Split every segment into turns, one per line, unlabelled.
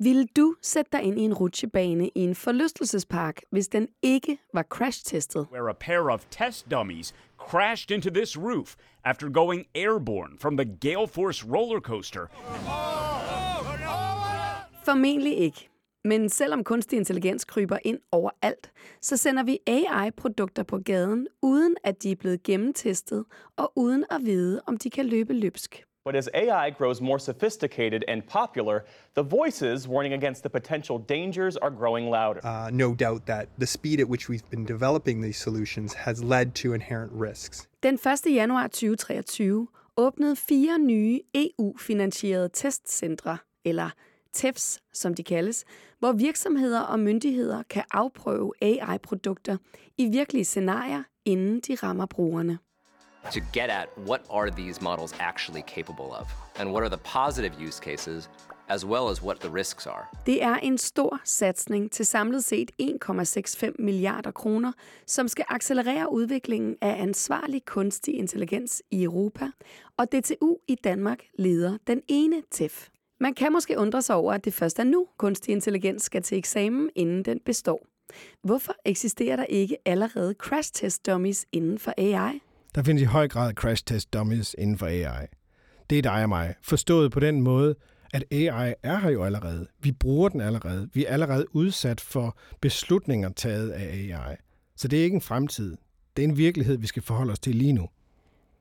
Vil du sætte dig ind i en rutsjebane i en forlystelsespark, hvis den ikke var crash-testet?
Where a pair of test dummies crashed into this roof after going airborne from the Gale Force roller coaster.
Formentlig ikke. Men selvom kunstig intelligens kryber ind overalt, så sender vi AI-produkter på gaden, uden at de er blevet gennemtestet, og uden at vide, om de kan løbe løbsk.
But as AI grows more sophisticated and popular, the voices warning against the potential dangers are growing louder.
Uh, no doubt that the speed at which we've been developing these solutions has led to inherent risks.
Den 1. januar 2023 åbnede fire nye EU-finansierede testcentre, eller TEFs, som de kaldes, hvor virksomheder og myndigheder kan afprøve AI-produkter i virkelige scenarier, inden de rammer brugerne
to get at what are these models actually capable of and what are the positive use cases as well as what the risks are.
Det er en stor satsning til samlet set 1,65 milliarder kroner, som skal accelerere udviklingen af ansvarlig kunstig intelligens i Europa, og DTU i Danmark leder den ene TEF. Man kan måske undre sig over, at det først er nu, kunstig intelligens skal til eksamen, inden den består. Hvorfor eksisterer der ikke allerede crash test dummies inden for AI?
Der findes i høj grad crash test dummies inden for AI. Det er dig og mig. Forstået på den måde, at AI er her jo allerede. Vi bruger den allerede. Vi er allerede udsat for beslutninger taget af AI. Så det er ikke en fremtid. Det er en virkelighed, vi skal forholde os til lige nu.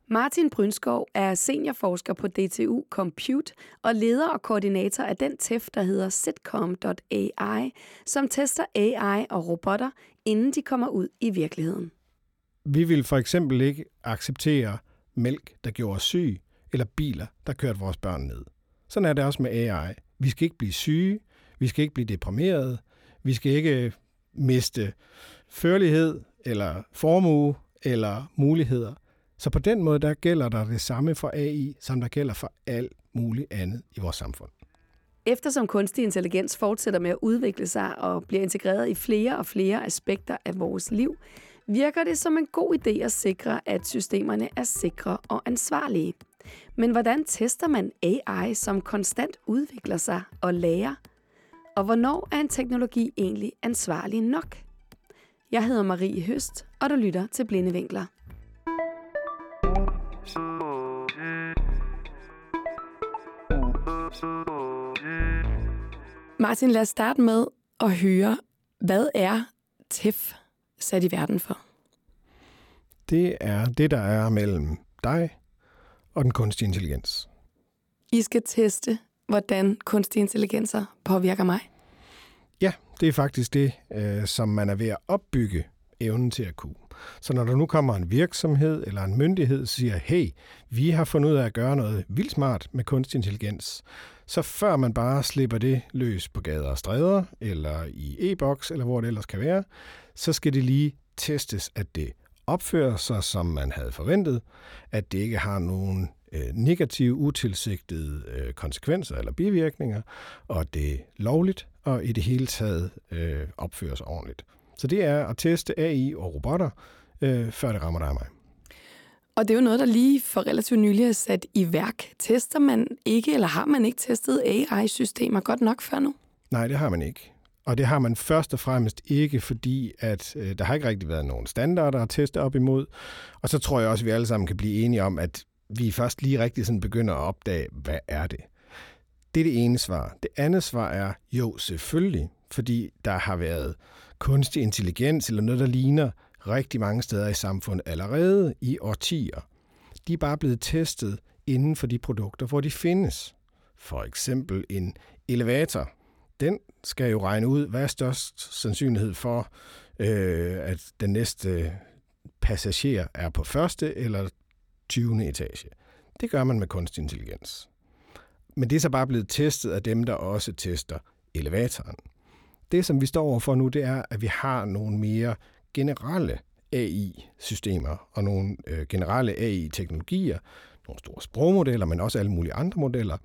Martin Brynskov er seniorforsker på DTU Compute og leder og koordinator af den TEF, der hedder Sitcom.ai, som tester AI og robotter, inden de kommer ud i virkeligheden.
Vi vil for eksempel ikke acceptere mælk, der gjorde os syg, eller biler, der kørte vores børn ned. Sådan er det også med AI. Vi skal ikke blive syge, vi skal ikke blive deprimeret, vi skal ikke øh, miste førlighed, eller formue, eller muligheder. Så på den måde, der gælder der det samme for AI, som der gælder for alt muligt andet i vores samfund.
Eftersom kunstig intelligens fortsætter med at udvikle sig og bliver integreret i flere og flere aspekter af vores liv, virker det som en god idé at sikre, at systemerne er sikre og ansvarlige. Men hvordan tester man AI, som konstant udvikler sig og lærer? Og hvornår er en teknologi egentlig ansvarlig nok? Jeg hedder Marie Høst, og du lytter til Blinde Vinkler. Martin, lad os starte med at høre, hvad er TEF sat i verden for?
Det er det, der er mellem dig og den kunstige intelligens.
I skal teste, hvordan kunstig intelligenser påvirker mig.
Ja, det er faktisk det, øh, som man er ved at opbygge evnen til at kunne. Så når der nu kommer en virksomhed eller en myndighed og siger, hey, vi har fundet ud af at gøre noget vildt smart med kunstig intelligens, så før man bare slipper det løs på gader og stræder, eller i e-boks, eller hvor det ellers kan være, så skal det lige testes, at det opfører sig, som man havde forventet, at det ikke har nogen øh, negative, utilsigtede øh, konsekvenser eller bivirkninger, og det er lovligt, og i det hele taget øh, opfører sig ordentligt. Så det er at teste AI og robotter, øh, før det rammer dig og mig.
Og det er jo noget, der lige for relativt nylig er sat i værk. Tester man ikke, eller har man ikke testet AI-systemer godt nok før nu?
Nej, det har man ikke. Og det har man først og fremmest ikke, fordi at øh, der har ikke rigtig været nogen standarder at teste op imod. Og så tror jeg også, at vi alle sammen kan blive enige om, at vi først lige rigtig sådan begynder at opdage, hvad er det? Det er det ene svar. Det andet svar er, jo, selvfølgelig, fordi der har været kunstig intelligens eller noget, der ligner rigtig mange steder i samfundet allerede i årtier. De er bare blevet testet inden for de produkter, hvor de findes. For eksempel en elevator. Den skal jo regne ud, hvad er størst sandsynlighed for, øh, at den næste passager er på første eller 20. etage. Det gør man med kunstig intelligens. Men det er så bare blevet testet af dem, der også tester elevatoren. Det, som vi står overfor nu, det er, at vi har nogle mere generelle AI-systemer og nogle øh, generelle AI-teknologier, nogle store sprogmodeller, men også alle mulige andre modeller,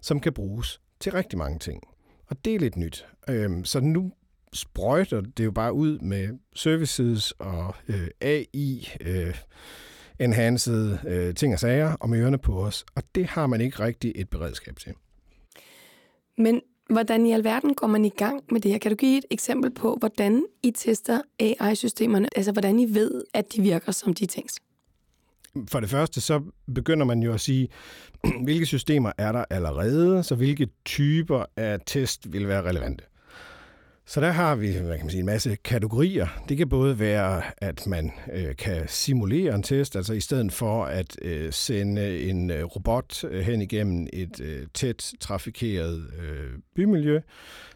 som kan bruges til rigtig mange ting. Og det er lidt nyt. Øhm, så nu sprøjter det jo bare ud med services og øh, AI, øh, enhanced øh, ting og sager om ørerne på os, og det har man ikke rigtig et beredskab til.
Men
Hvordan i alverden går man i gang med det her? Kan du give et eksempel på, hvordan I tester AI-systemerne? Altså, hvordan I ved, at de virker, som de tænkt?
For det første, så begynder man jo at sige, hvilke systemer er der allerede, så hvilke typer af test vil være relevante. Så der har vi hvad kan man sige, en masse kategorier. Det kan både være, at man øh, kan simulere en test, altså i stedet for at øh, sende en øh, robot øh, hen igennem et øh, tæt trafikeret øh, bymiljø,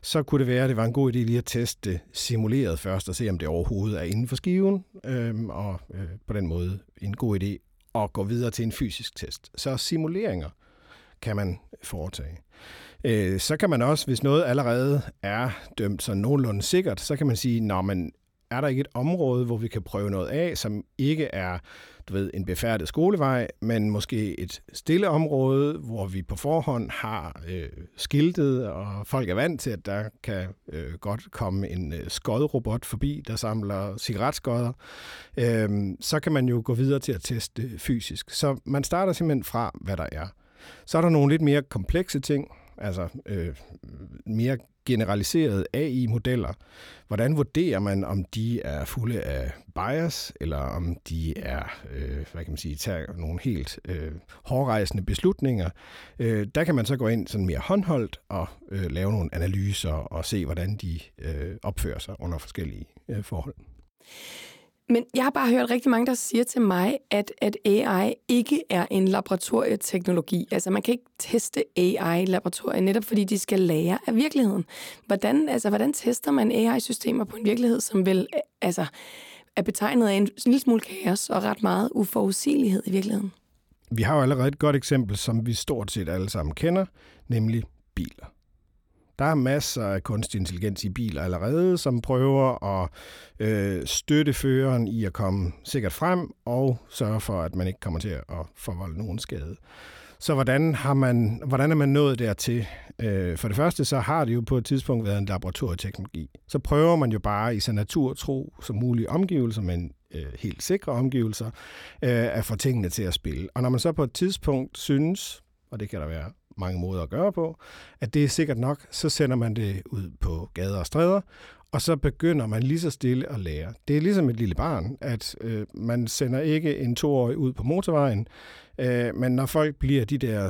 så kunne det være, at det var en god idé lige at teste det simuleret først og se, om det overhovedet er inden for skiven, øh, og øh, på den måde en god idé at gå videre til en fysisk test. Så simuleringer kan man foretage. Øh, så kan man også, hvis noget allerede er dømt så nogenlunde sikkert, så kan man sige, når man er der ikke et område, hvor vi kan prøve noget af, som ikke er du ved, en befærdet skolevej, men måske et stille område, hvor vi på forhånd har øh, skiltet, og folk er vant til, at der kan øh, godt komme en øh, skodrobot forbi, der samler cigaretskodder, øh, så kan man jo gå videre til at teste fysisk. Så man starter simpelthen fra, hvad der er. Så er der nogle lidt mere komplekse ting, altså øh, mere generaliserede AI-modeller. Hvordan vurderer man, om de er fulde af bias, eller om de er, øh, hvad kan man sige, tager nogle helt øh, hårdrejsende beslutninger? Øh, der kan man så gå ind sådan mere håndholdt og øh, lave nogle analyser og se, hvordan de øh, opfører sig under forskellige øh, forhold.
Men jeg har bare hørt rigtig mange, der siger til mig, at, at AI ikke er en laboratorieteknologi. Altså man kan ikke teste AI i laboratoriet, netop fordi de skal lære af virkeligheden. Hvordan, altså, hvordan tester man AI-systemer på en virkelighed, som vel altså, er betegnet af en lille smule kaos og ret meget uforudsigelighed i virkeligheden?
Vi har jo allerede et godt eksempel, som vi stort set alle sammen kender, nemlig biler. Der er masser af kunstig intelligens i biler allerede, som prøver at øh, støtte føreren i at komme sikkert frem og sørge for, at man ikke kommer til at forvolde nogen skade. Så hvordan, har man, hvordan er man nået dertil? Øh, for det første, så har det jo på et tidspunkt været en laboratorieteknologi. Så prøver man jo bare i så naturtro som mulige omgivelser, men øh, helt sikre omgivelser, øh, at få tingene til at spille. Og når man så på et tidspunkt synes, og det kan der være mange måder at gøre på, at det er sikkert nok, så sender man det ud på gader og stræder, og så begynder man lige så stille at lære. Det er ligesom et lille barn, at øh, man sender ikke en toårig ud på motorvejen, øh, men når folk bliver de der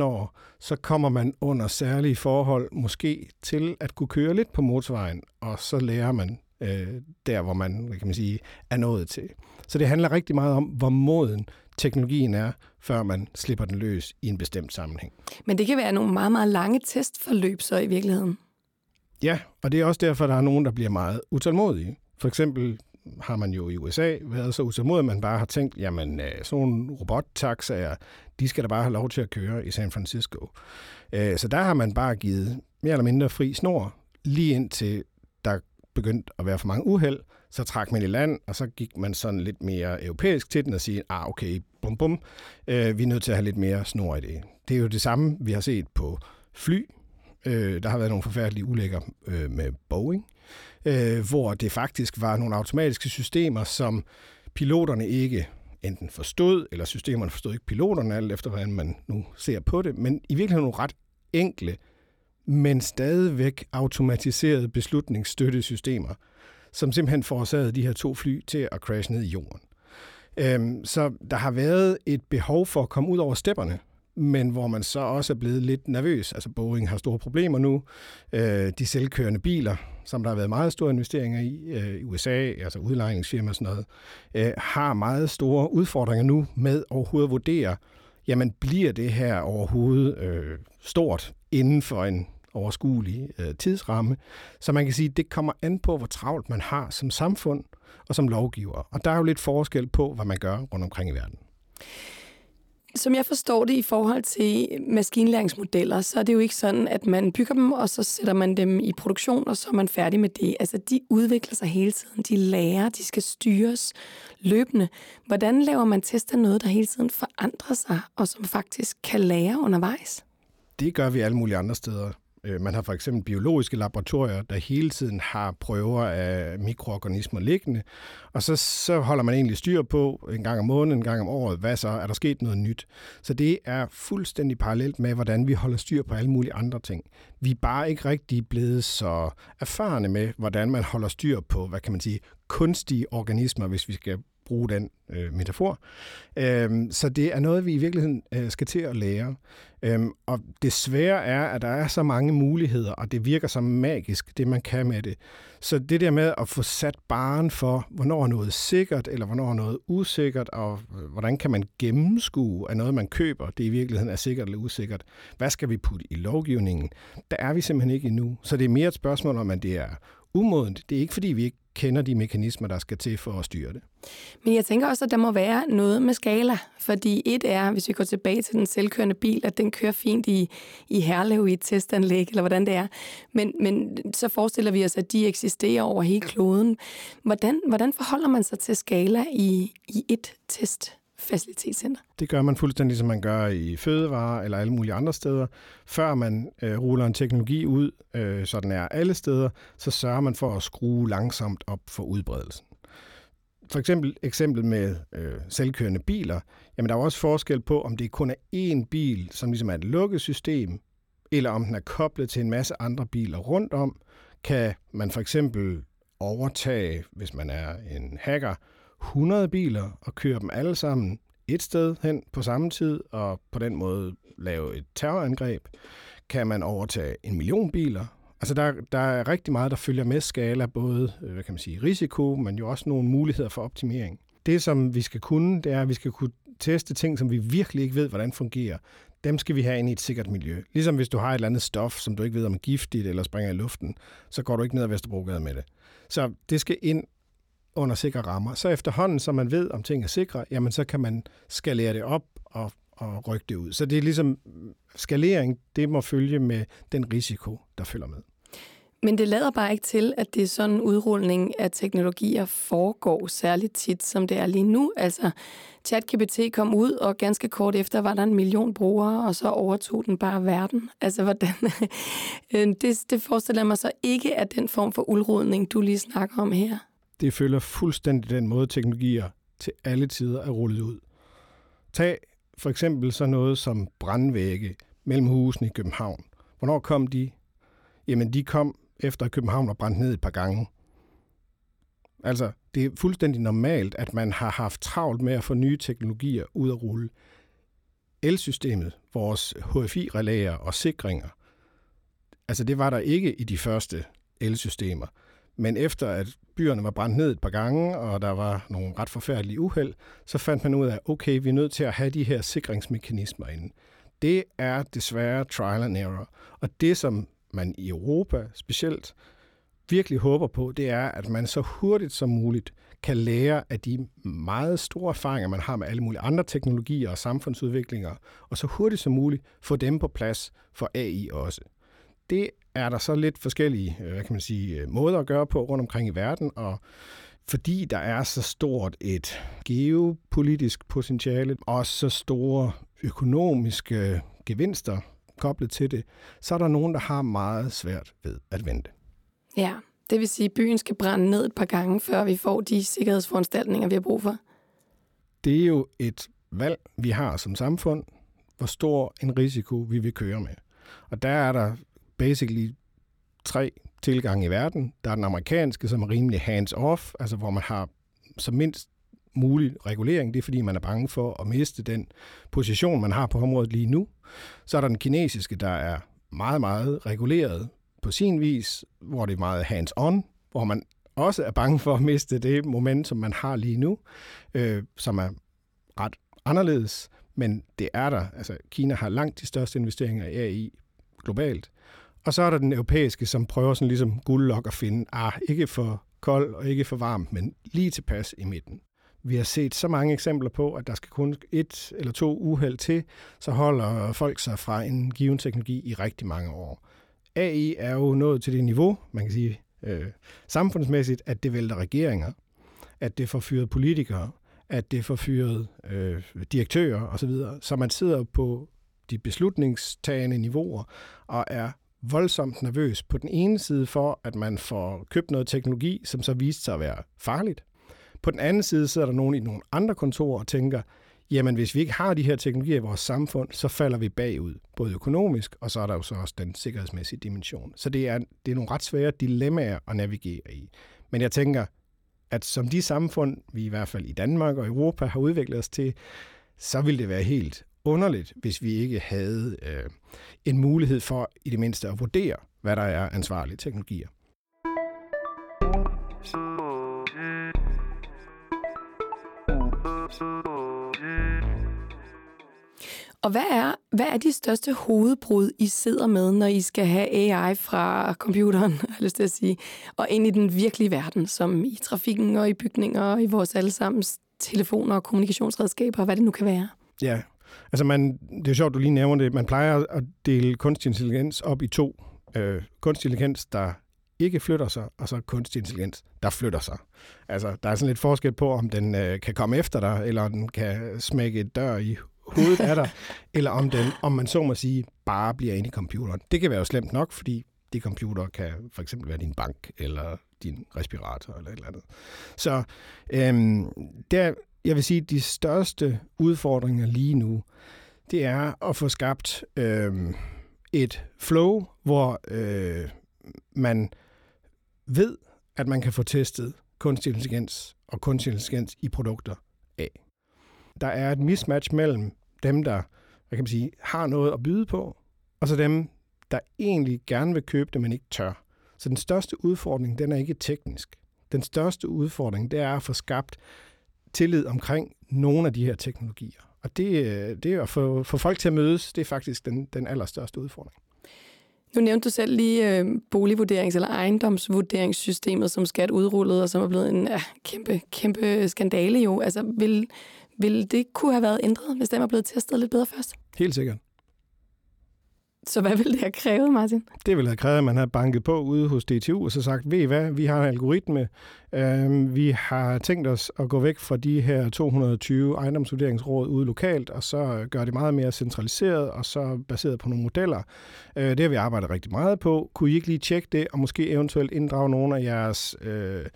17-18 år, så kommer man under særlige forhold måske til at kunne køre lidt på motorvejen, og så lærer man øh, der, hvor man, kan man sige, er nået til. Så det handler rigtig meget om, hvor moden teknologien er, før man slipper den løs i en bestemt sammenhæng.
Men det kan være nogle meget, meget lange testforløb så i virkeligheden.
Ja, og det er også derfor, der er nogen, der bliver meget utålmodige. For eksempel har man jo i USA været så utålmodig, at man bare har tænkt, jamen øh, sådan nogle robottaxaer, de skal da bare have lov til at køre i San Francisco. Øh, så der har man bare givet mere eller mindre fri snor, lige indtil der begyndte at være for mange uheld, så trak man i land, og så gik man sådan lidt mere europæisk til den og sige, ah okay, bum bum, øh, vi er nødt til at have lidt mere snor i det. Det er jo det samme, vi har set på fly. Øh, der har været nogle forfærdelige ulækker øh, med Boeing, øh, hvor det faktisk var nogle automatiske systemer, som piloterne ikke enten forstod, eller systemerne forstod ikke piloterne, alt efter hvordan man nu ser på det, men i virkeligheden nogle ret enkle, men stadigvæk automatiserede beslutningsstøttesystemer, som simpelthen forårsagede de her to fly til at crashe ned i jorden. Øhm, så der har været et behov for at komme ud over stepperne, men hvor man så også er blevet lidt nervøs. Altså Boeing har store problemer nu. Øh, de selvkørende biler, som der har været meget store investeringer i øh, i USA, altså udlejningsfirmaer og sådan noget, øh, har meget store udfordringer nu med overhovedet at vurdere, jamen bliver det her overhovedet øh, stort inden for en overskuelig øh, tidsramme. Så man kan sige, at det kommer an på, hvor travlt man har som samfund og som lovgiver. Og der er jo lidt forskel på, hvad man gør rundt omkring i verden.
Som jeg forstår det i forhold til maskinlæringsmodeller, så er det jo ikke sådan, at man bygger dem, og så sætter man dem i produktion, og så er man færdig med det. Altså, de udvikler sig hele tiden. De lærer, de skal styres løbende. Hvordan laver man test af noget, der hele tiden forandrer sig, og som faktisk kan lære undervejs?
Det gør vi alle mulige andre steder Øh, man har for eksempel biologiske laboratorier, der hele tiden har prøver af mikroorganismer liggende, og så, så holder man egentlig styr på en gang om måneden, en gang om året, hvad så, er der sket noget nyt? Så det er fuldstændig parallelt med, hvordan vi holder styr på alle mulige andre ting. Vi er bare ikke rigtig blevet så erfarne med, hvordan man holder styr på, hvad kan man sige, kunstige organismer, hvis vi skal bruge den øh, metafor. Øhm, så det er noget, vi i virkeligheden øh, skal til at lære. Øhm, og desværre er, at der er så mange muligheder, og det virker så magisk, det man kan med det. Så det der med at få sat baren for, hvornår er noget sikkert, eller hvornår er noget usikkert, og øh, hvordan kan man gennemskue, at noget, man køber, det i virkeligheden er sikkert eller usikkert. Hvad skal vi putte i lovgivningen? Der er vi simpelthen ikke endnu. Så det er mere et spørgsmål om, at det er umodent. Det er ikke, fordi vi ikke kender de mekanismer, der skal til for at styre det.
Men jeg tænker også, at der må være noget med skala, fordi et er, hvis vi går tilbage til den selvkørende bil, at den kører fint i, i Herlev i et testanlæg, eller hvordan det er. Men, men så forestiller vi os, at de eksisterer over hele kloden. Hvordan, hvordan forholder man sig til skala i, i et test? Facilitetscenter?
Det gør man fuldstændig, som man gør i fødevare eller alle mulige andre steder. Før man øh, ruller en teknologi ud, øh, så den er alle steder, så sørger man for at skrue langsomt op for udbredelsen. For eksempel eksemplet med øh, selvkørende biler, jamen der er også forskel på, om det kun er én bil, som ligesom er et lukket system, eller om den er koblet til en masse andre biler rundt om. Kan man for eksempel overtage, hvis man er en hacker, 100 biler og køre dem alle sammen et sted hen på samme tid, og på den måde lave et terrorangreb. Kan man overtage en million biler? Altså der, der er rigtig meget, der følger med skala, både øh, hvad kan man sige, risiko, men jo også nogle muligheder for optimering. Det, som vi skal kunne, det er, at vi skal kunne teste ting, som vi virkelig ikke ved, hvordan fungerer. Dem skal vi have ind i et sikkert miljø. Ligesom hvis du har et eller andet stof, som du ikke ved om er giftigt eller springer i luften, så går du ikke ned ad Vesterbrogade med det. Så det skal ind under sikre rammer. Så efterhånden, som man ved, om ting er sikre, jamen så kan man skalere det op og, og rykke det ud. Så det er ligesom, skalering, det må følge med den risiko, der følger med.
Men det lader bare ikke til, at det er sådan en udrulning af teknologier foregår særligt tit, som det er lige nu. Altså, ChatGPT kom ud, og ganske kort efter var der en million brugere, og så overtog den bare verden. Altså, hvordan... Øh, det, det forestiller mig så ikke, at den form for udrulning, du lige snakker om her
det følger fuldstændig den måde, teknologier til alle tider er rullet ud. Tag for eksempel så noget som brandvægge mellem husene i København. Hvornår kom de? Jamen, de kom efter at København var brændt ned et par gange. Altså, det er fuldstændig normalt, at man har haft travlt med at få nye teknologier ud at rulle. Elsystemet, vores HFI-relæer og sikringer, altså det var der ikke i de første elsystemer. Men efter at byerne var brændt ned et par gange, og der var nogle ret forfærdelige uheld, så fandt man ud af, okay, vi er nødt til at have de her sikringsmekanismer inde. Det er desværre trial and error. Og det, som man i Europa specielt virkelig håber på, det er, at man så hurtigt som muligt kan lære af de meget store erfaringer, man har med alle mulige andre teknologier og samfundsudviklinger, og så hurtigt som muligt få dem på plads for AI også. Det er der så lidt forskellige øh, hvad kan man sige, øh, måder at gøre på rundt omkring i verden, og fordi der er så stort et geopolitisk potentiale og så store økonomiske gevinster koblet til det, så er der nogen, der har meget svært ved at vente.
Ja, det vil sige, at byen skal brænde ned et par gange, før vi får de sikkerhedsforanstaltninger, vi har brug for.
Det er jo et valg, vi har som samfund, hvor stor en risiko vi vil køre med. Og der er der basically tre tilgange i verden. Der er den amerikanske, som er rimelig hands-off, altså hvor man har så mindst mulig regulering. Det er, fordi man er bange for at miste den position, man har på området lige nu. Så er der den kinesiske, der er meget, meget reguleret på sin vis, hvor det er meget hands-on, hvor man også er bange for at miste det moment, som man har lige nu, øh, som er ret anderledes, men det er der. Altså, Kina har langt de største investeringer i AI globalt, og så er der den europæiske, som prøver sådan ligesom guldlok at finde, ah, ikke for kold og ikke for varm, men lige tilpas i midten. Vi har set så mange eksempler på, at der skal kun et eller to uheld til, så holder folk sig fra en given teknologi i rigtig mange år. AI er jo nået til det niveau, man kan sige øh, samfundsmæssigt, at det vælter regeringer, at det får fyret politikere, at det får fyret øh, direktører osv. Så man sidder på de beslutningstagende niveauer og er voldsomt nervøs på den ene side for, at man får købt noget teknologi, som så viste sig at være farligt. På den anden side sidder der nogen i nogle andre kontorer og tænker, jamen hvis vi ikke har de her teknologier i vores samfund, så falder vi bagud, både økonomisk, og så er der jo så også den sikkerhedsmæssige dimension. Så det er, det er nogle ret svære dilemmaer at navigere i. Men jeg tænker, at som de samfund, vi i hvert fald i Danmark og Europa har udviklet os til, så vil det være helt underligt, hvis vi ikke havde øh, en mulighed for i det mindste at vurdere, hvad der er ansvarlige teknologier.
Og hvad er, hvad er de største hovedbrud, I sidder med, når I skal have AI fra computeren, har lyst til at sige, og ind i den virkelige verden, som i trafikken og i bygninger og i vores allesammens telefoner og kommunikationsredskaber, hvad det nu kan være?
Ja, altså man, det er sjovt, du lige nævner det. Man plejer at dele kunstig intelligens op i to. Øh, kunstig intelligens, der ikke flytter sig, og så kunstig intelligens, der flytter sig. Altså, der er sådan lidt forskel på, om den øh, kan komme efter dig, eller om den kan smække et dør i hovedet af dig, eller om den, om man så må sige, bare bliver inde i computeren. Det kan være jo slemt nok, fordi de computer kan for eksempel være din bank, eller din respirator, eller et eller andet. Så øhm, der, jeg vil sige, de største udfordringer lige nu, det er at få skabt øh, et flow, hvor øh, man ved, at man kan få testet kunstig intelligens og kunstig intelligens i produkter af. Der er et mismatch mellem dem, der hvad kan man sige, har noget at byde på, og så dem, der egentlig gerne vil købe det, men ikke tør. Så den største udfordring, den er ikke teknisk. Den største udfordring, det er at få skabt tillid omkring nogle af de her teknologier. Og det, øh, det at få, få folk til at mødes, det er faktisk den, den allerstørste udfordring.
Nu nævnte du selv lige øh, boligvurderings- eller ejendomsvurderingssystemet, som skat udrullet, og som er blevet en ja, kæmpe, kæmpe skandale jo. Altså, vil, vil det kunne have været ændret, hvis den var blevet testet lidt bedre først?
Helt sikkert.
Så hvad ville det have krævet, Martin?
Det ville have krævet, at man havde banket på ude hos DTU og så sagt, ved I hvad, vi har en algoritme, øh, vi har tænkt os at gå væk fra de her 220 ejendomsvurderingsråd ude lokalt, og så øh, gøre det meget mere centraliseret, og så baseret på nogle modeller. Øh, det har vi arbejdet rigtig meget på. Kunne I ikke lige tjekke det, og måske eventuelt inddrage nogle af jeres... Øh,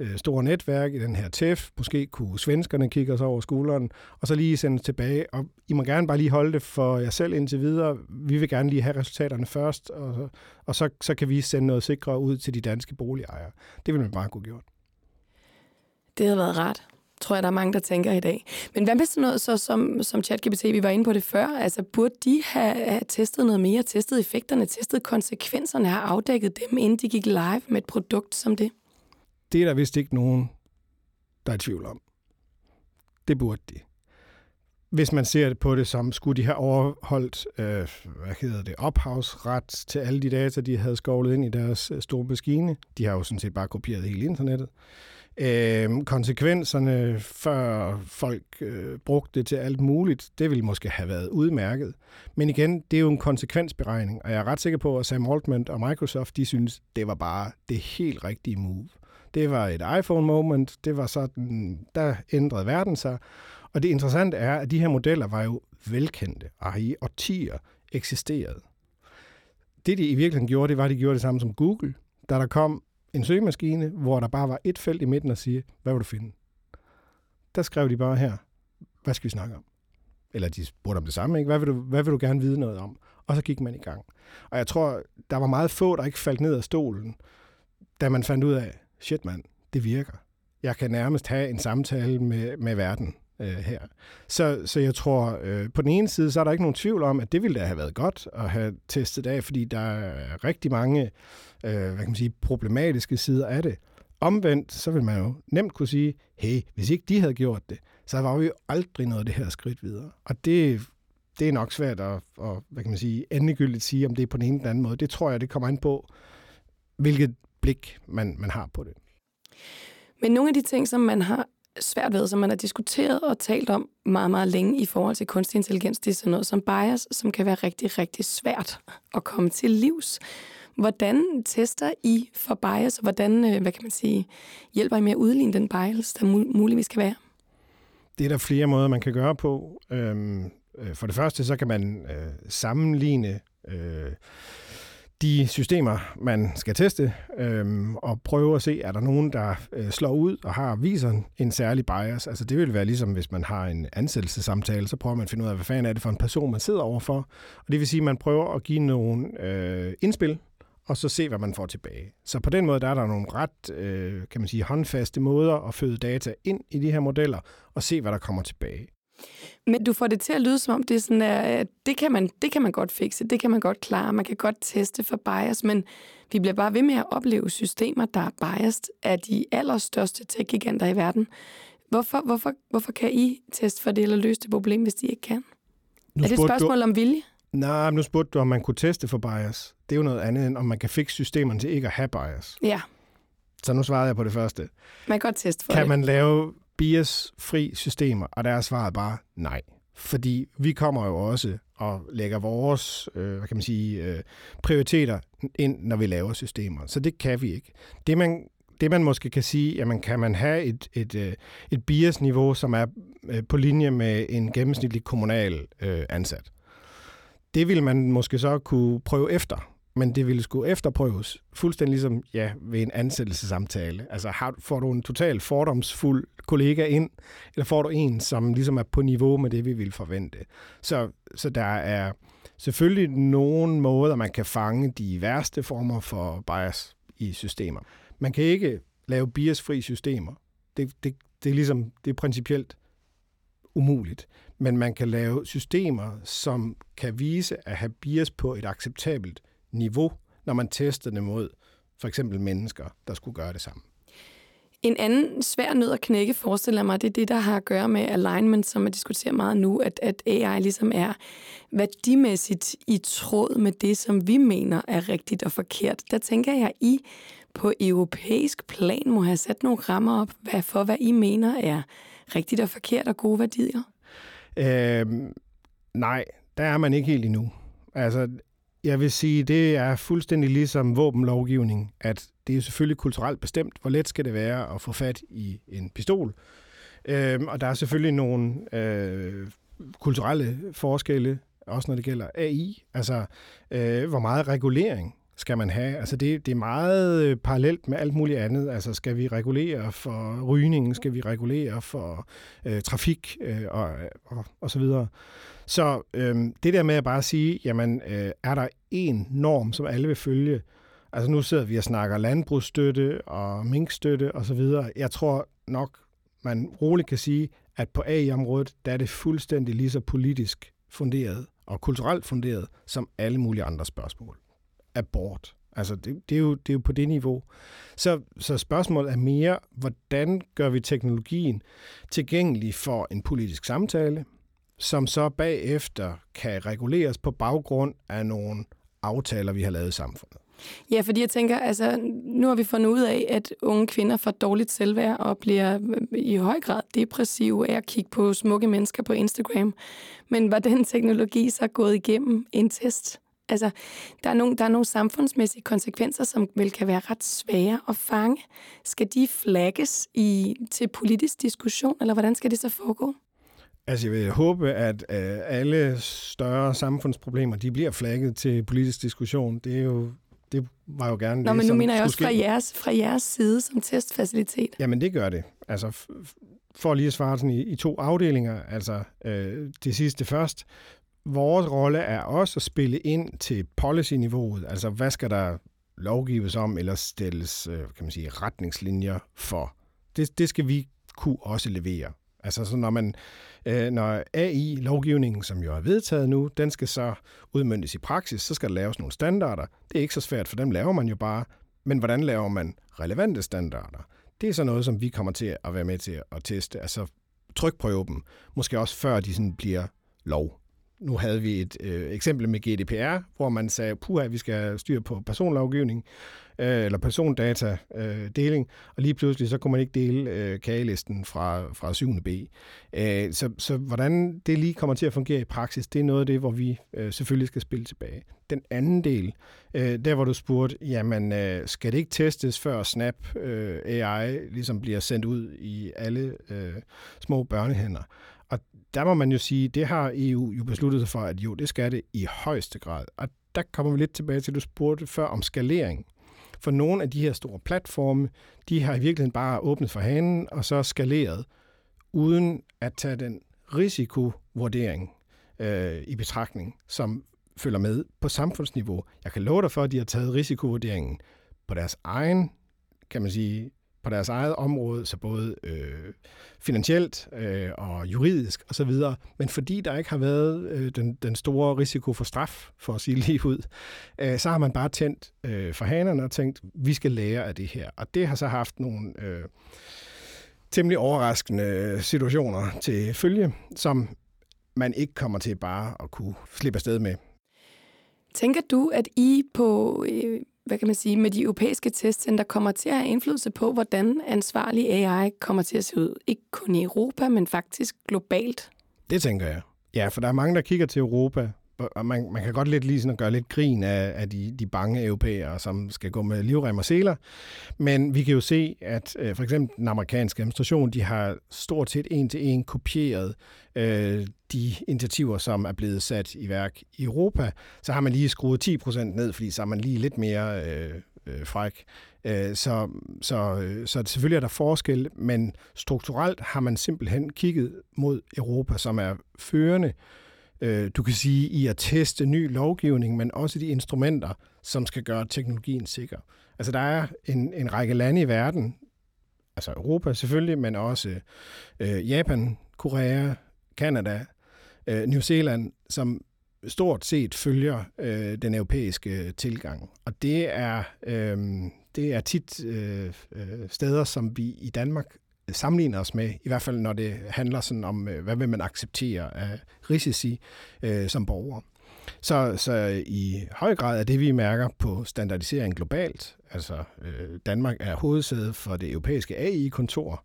øh, store netværk i den her TEF. Måske kunne svenskerne kigge os over skulderen, og så lige sende tilbage. Og I må gerne bare lige holde det for jer selv indtil videre. Vi vil gerne lige have resultaterne først, og, og så, så kan vi sende noget sikrere ud til de danske boligejere. Det vil man bare kunne gjort.
Det havde været rart tror jeg, der er mange, der tænker i dag. Men hvad med sådan noget, så som, som ChatGPT, vi var inde på det før, altså burde de have, have testet noget mere, testet effekterne, testet konsekvenserne, have afdækket dem, inden de gik live med et produkt som det?
Det er der vist ikke nogen, der er i tvivl om. Det burde de. Hvis man ser på det som, skulle de have overholdt, øh, hvad hedder det, ophavsret til alle de data, de havde skovlet ind i deres øh, store maskine. De har jo sådan set bare kopieret hele internettet. Øh, konsekvenserne, før folk øh, brugte det til alt muligt, det ville måske have været udmærket. Men igen, det er jo en konsekvensberegning, og jeg er ret sikker på, at Sam Altman og Microsoft, de synes, det var bare det helt rigtige move. Det var et iPhone-moment, det var sådan, der ændrede verden sig. Og det interessante er, at de her modeller var jo velkendte og har i årtier eksisteret. Det, de i virkeligheden gjorde, det var, at de gjorde det samme som Google. Da der kom en søgemaskine, hvor der bare var et felt i midten og sige, hvad vil du finde? Der skrev de bare her, hvad skal vi snakke om? Eller de spurgte om det samme, ikke? Hvad vil, du, hvad vil du gerne vide noget om? Og så gik man i gang. Og jeg tror, der var meget få, der ikke faldt ned af stolen, da man fandt ud af, shit mand, det virker. Jeg kan nærmest have en samtale med, med verden øh, her. Så, så jeg tror, øh, på den ene side, så er der ikke nogen tvivl om, at det ville da have været godt at have testet af, fordi der er rigtig mange øh, hvad kan man sige, problematiske sider af det. Omvendt, så vil man jo nemt kunne sige, hey, hvis ikke de havde gjort det, så var vi jo aldrig noget af det her skridt videre. Og det, det er nok svært at, at hvad kan man sige, endegyldigt sige, om det er på den ene eller anden måde. Det tror jeg, det kommer an på, hvilket blik, man, man har på det.
Men nogle af de ting, som man har svært ved, som man har diskuteret og talt om meget, meget længe i forhold til kunstig intelligens, det er sådan noget som bias, som kan være rigtig, rigtig svært at komme til livs. Hvordan tester I for bias, og hvordan, øh, hvad kan man sige, hjælper I med at udligne den bias, der muligvis kan være?
Det er der flere måder, man kan gøre på. Øhm, øh, for det første, så kan man øh, sammenligne øh, de systemer, man skal teste, øhm, og prøve at se, er der nogen, der øh, slår ud og har viser en særlig bias. Altså det vil være ligesom, hvis man har en ansættelsessamtale, så prøver man at finde ud af, hvad fanden er det for en person, man sidder overfor. Og det vil sige, at man prøver at give nogle øh, indspil, og så se, hvad man får tilbage. Så på den måde, der er der nogle ret, øh, kan man sige, håndfaste måder at føde data ind i de her modeller, og se, hvad der kommer tilbage.
Men du får det til at lyde som om, det, er sådan, at det, kan man, det kan man godt fikse, det kan man godt klare, man kan godt teste for bias, men vi bliver bare ved med at opleve systemer, der er biased af de allerstørste tech-giganter i verden. Hvorfor, hvorfor, hvorfor kan I teste for det eller løse det problem, hvis de ikke kan? Nu er det et spørgsmål du... om vilje?
Nej, nu spurgte du, om man kunne teste for bias. Det er jo noget andet, end om man kan fikse systemerne til ikke at have bias.
Ja.
Så nu svarede jeg på det første.
Man kan godt teste for
kan
det.
Kan man lave bias-fri systemer? Og der er svaret bare nej. Fordi vi kommer jo også og lægger vores øh, hvad kan man sige, øh, prioriteter ind, når vi laver systemer. Så det kan vi ikke. Det man, det man måske kan sige, jamen kan man have et, et, øh, et bias-niveau, som er øh, på linje med en gennemsnitlig kommunal øh, ansat. Det vil man måske så kunne prøve efter, men det ville skulle efterprøves fuldstændig ligesom ja, ved en ansættelsessamtale. Altså har, får du en total fordomsfuld kollega ind, eller får du en, som ligesom er på niveau med det, vi vil forvente. Så, så der er selvfølgelig nogle måder, man kan fange de værste former for bias i systemer. Man kan ikke lave biasfri systemer. Det, det, det er ligesom, det er principielt umuligt. Men man kan lave systemer, som kan vise at have bias på et acceptabelt niveau, når man tester det mod for eksempel mennesker, der skulle gøre det samme.
En anden svær nød at knække, forestiller mig, det er det, der har at gøre med alignment, som man diskuterer meget nu, at, at AI ligesom er værdimæssigt i tråd med det, som vi mener er rigtigt og forkert. Der tænker jeg, I på europæisk plan må have sat nogle rammer op hvad for, hvad I mener er rigtigt og forkert og gode værdier.
Øhm, nej, der er man ikke helt endnu. Altså, jeg vil sige, det er fuldstændig ligesom våbenlovgivning, at det er selvfølgelig kulturelt bestemt, hvor let skal det være at få fat i en pistol. Øhm, og der er selvfølgelig nogle øh, kulturelle forskelle, også når det gælder AI. Altså, øh, hvor meget regulering skal man have? Altså, det, det er meget øh, parallelt med alt muligt andet. Altså, skal vi regulere for rygningen? Skal vi regulere for øh, trafik? Øh, og, øh, og, og så videre. Så øh, det der med at bare sige, jamen, øh, er der en norm, som alle vil følge? Altså nu sidder vi og snakker landbrugsstøtte og minkstøtte og så videre. Jeg tror nok, man roligt kan sige, at på AI-området, der er det fuldstændig lige så politisk funderet og kulturelt funderet som alle mulige andre spørgsmål. Abort. Altså, det, det, er jo, det er jo på det niveau. Så, så spørgsmålet er mere, hvordan gør vi teknologien tilgængelig for en politisk samtale, som så bagefter kan reguleres på baggrund af nogle aftaler, vi har lavet i samfundet.
Ja, fordi jeg tænker, altså, nu har vi fundet ud af, at unge kvinder får dårligt selvværd og bliver øh, i høj grad depressive af at kigge på smukke mennesker på Instagram. Men var den teknologi så gået igennem en test? Altså, der er, nogle, der er nogle samfundsmæssige konsekvenser, som vel kan være ret svære at fange. Skal de flagges i, til politisk diskussion, eller hvordan skal det så foregå?
Altså, jeg vil håbe, at øh, alle større samfundsproblemer, de bliver flagget til politisk diskussion. Det er jo det var jo gerne
Nå,
det,
men nu mener jeg også fra jeres, fra jeres side som testfacilitet.
Jamen, det gør det. Altså, for lige at svare sådan i, i to afdelinger, altså øh, det sidste først. Vores rolle er også at spille ind til policy-niveauet. Altså, hvad skal der lovgives om, eller stilles øh, kan man sige, retningslinjer for? Det, det skal vi kunne også levere. Altså, så når man Øh, når AI-lovgivningen, som jo er vedtaget nu, den skal så udmyndtes i praksis, så skal der laves nogle standarder. Det er ikke så svært, for dem laver man jo bare. Men hvordan laver man relevante standarder? Det er så noget, som vi kommer til at være med til at teste. Altså trykprøve dem, måske også før de sådan bliver lov nu havde vi et øh, eksempel med GDPR, hvor man sagde, puha, vi skal styre på personlovgivning, øh, eller persondata-deling, øh, og lige pludselig så kunne man ikke dele øh, kagelisten fra, fra 7. B. Øh, så, så hvordan det lige kommer til at fungere i praksis, det er noget af det, hvor vi øh, selvfølgelig skal spille tilbage. Den anden del, øh, der hvor du spurgte, jamen øh, skal det ikke testes før Snap øh, AI ligesom bliver sendt ud i alle øh, små børnehænder? Der må man jo sige, det har EU jo besluttet sig for, at jo, det skal det i højeste grad. Og der kommer vi lidt tilbage til, at du spurgte før om skalering. For nogle af de her store platforme, de har i virkeligheden bare åbnet for hanen og så skaleret, uden at tage den risikovurdering øh, i betragtning, som følger med på samfundsniveau. Jeg kan love dig for, at de har taget risikovurderingen på deres egen, kan man sige, på deres eget område, så både øh, finansielt øh, og juridisk osv., men fordi der ikke har været øh, den, den store risiko for straf, for at sige lige ud, øh, så har man bare tændt øh, for hanerne og tænkt, vi skal lære af det her. Og det har så haft nogle øh, temmelig overraskende øh, situationer til følge, som man ikke kommer til bare at kunne slippe afsted med.
Tænker du, at I på øh, hvad kan man sige, med de europæiske testcenter kommer til at have indflydelse på, hvordan ansvarlig AI kommer til at se ud. Ikke kun i Europa, men faktisk globalt.
Det tænker jeg. Ja, for der er mange, der kigger til Europa, man, man kan godt lidt lige sådan at gøre lidt grin af, af de, de bange europæere, som skal gå med livrem og seler. Men vi kan jo se, at øh, for eksempel den amerikanske administration, de har stort set en til en kopieret øh, de initiativer, som er blevet sat i værk i Europa. Så har man lige skruet 10 procent ned, fordi så er man lige lidt mere øh, øh, fræk. Øh, så, så, øh, så selvfølgelig er der forskel, men strukturelt har man simpelthen kigget mod Europa, som er førende øh, du kan sige, i at teste ny lovgivning, men også de instrumenter, som skal gøre teknologien sikker. Altså der er en, en række lande i verden, altså Europa selvfølgelig, men også øh, Japan, Korea, Kanada, øh, New Zealand, som stort set følger øh, den europæiske øh, tilgang. Og det er, øh, det er tit øh, øh steder, som vi i Danmark sammenligne os med, i hvert fald når det handler sådan om, øh, hvad vil man acceptere af risici øh, som borger. Så, så i høj grad er det, vi mærker på standardisering globalt, altså øh, Danmark er hovedsæde for det europæiske AI-kontor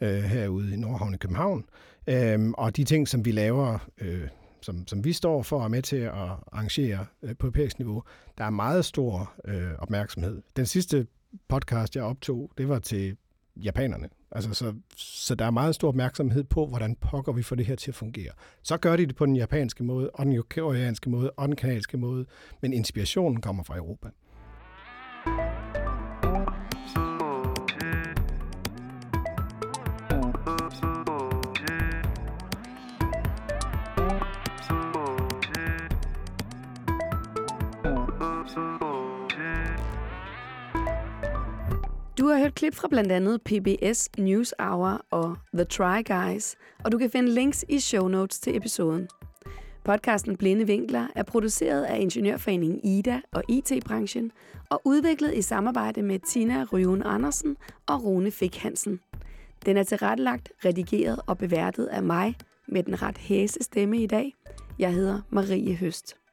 øh, herude i Nordhavn i København, øh, og de ting, som vi laver, øh, som, som vi står for og er med til at arrangere øh, på europæisk niveau, der er meget stor øh, opmærksomhed. Den sidste podcast, jeg optog, det var til japanerne. Altså, så, så der er meget stor opmærksomhed på, hvordan pokker vi får det her til at fungere. Så gør de det på den japanske måde, og den koreanske måde, og den kanadiske måde, men inspirationen kommer fra Europa.
Du har hørt klip fra blandt andet PBS NewsHour og The Try Guys, og du kan finde links i show notes til episoden. Podcasten Blinde Vinkler er produceret af Ingeniørforeningen IDA og IT-branchen og udviklet i samarbejde med Tina Ryven Andersen og Rune Fik Hansen. Den er tilrettelagt, redigeret og beværtet af mig med den ret hæse stemme i dag. Jeg hedder Marie Høst.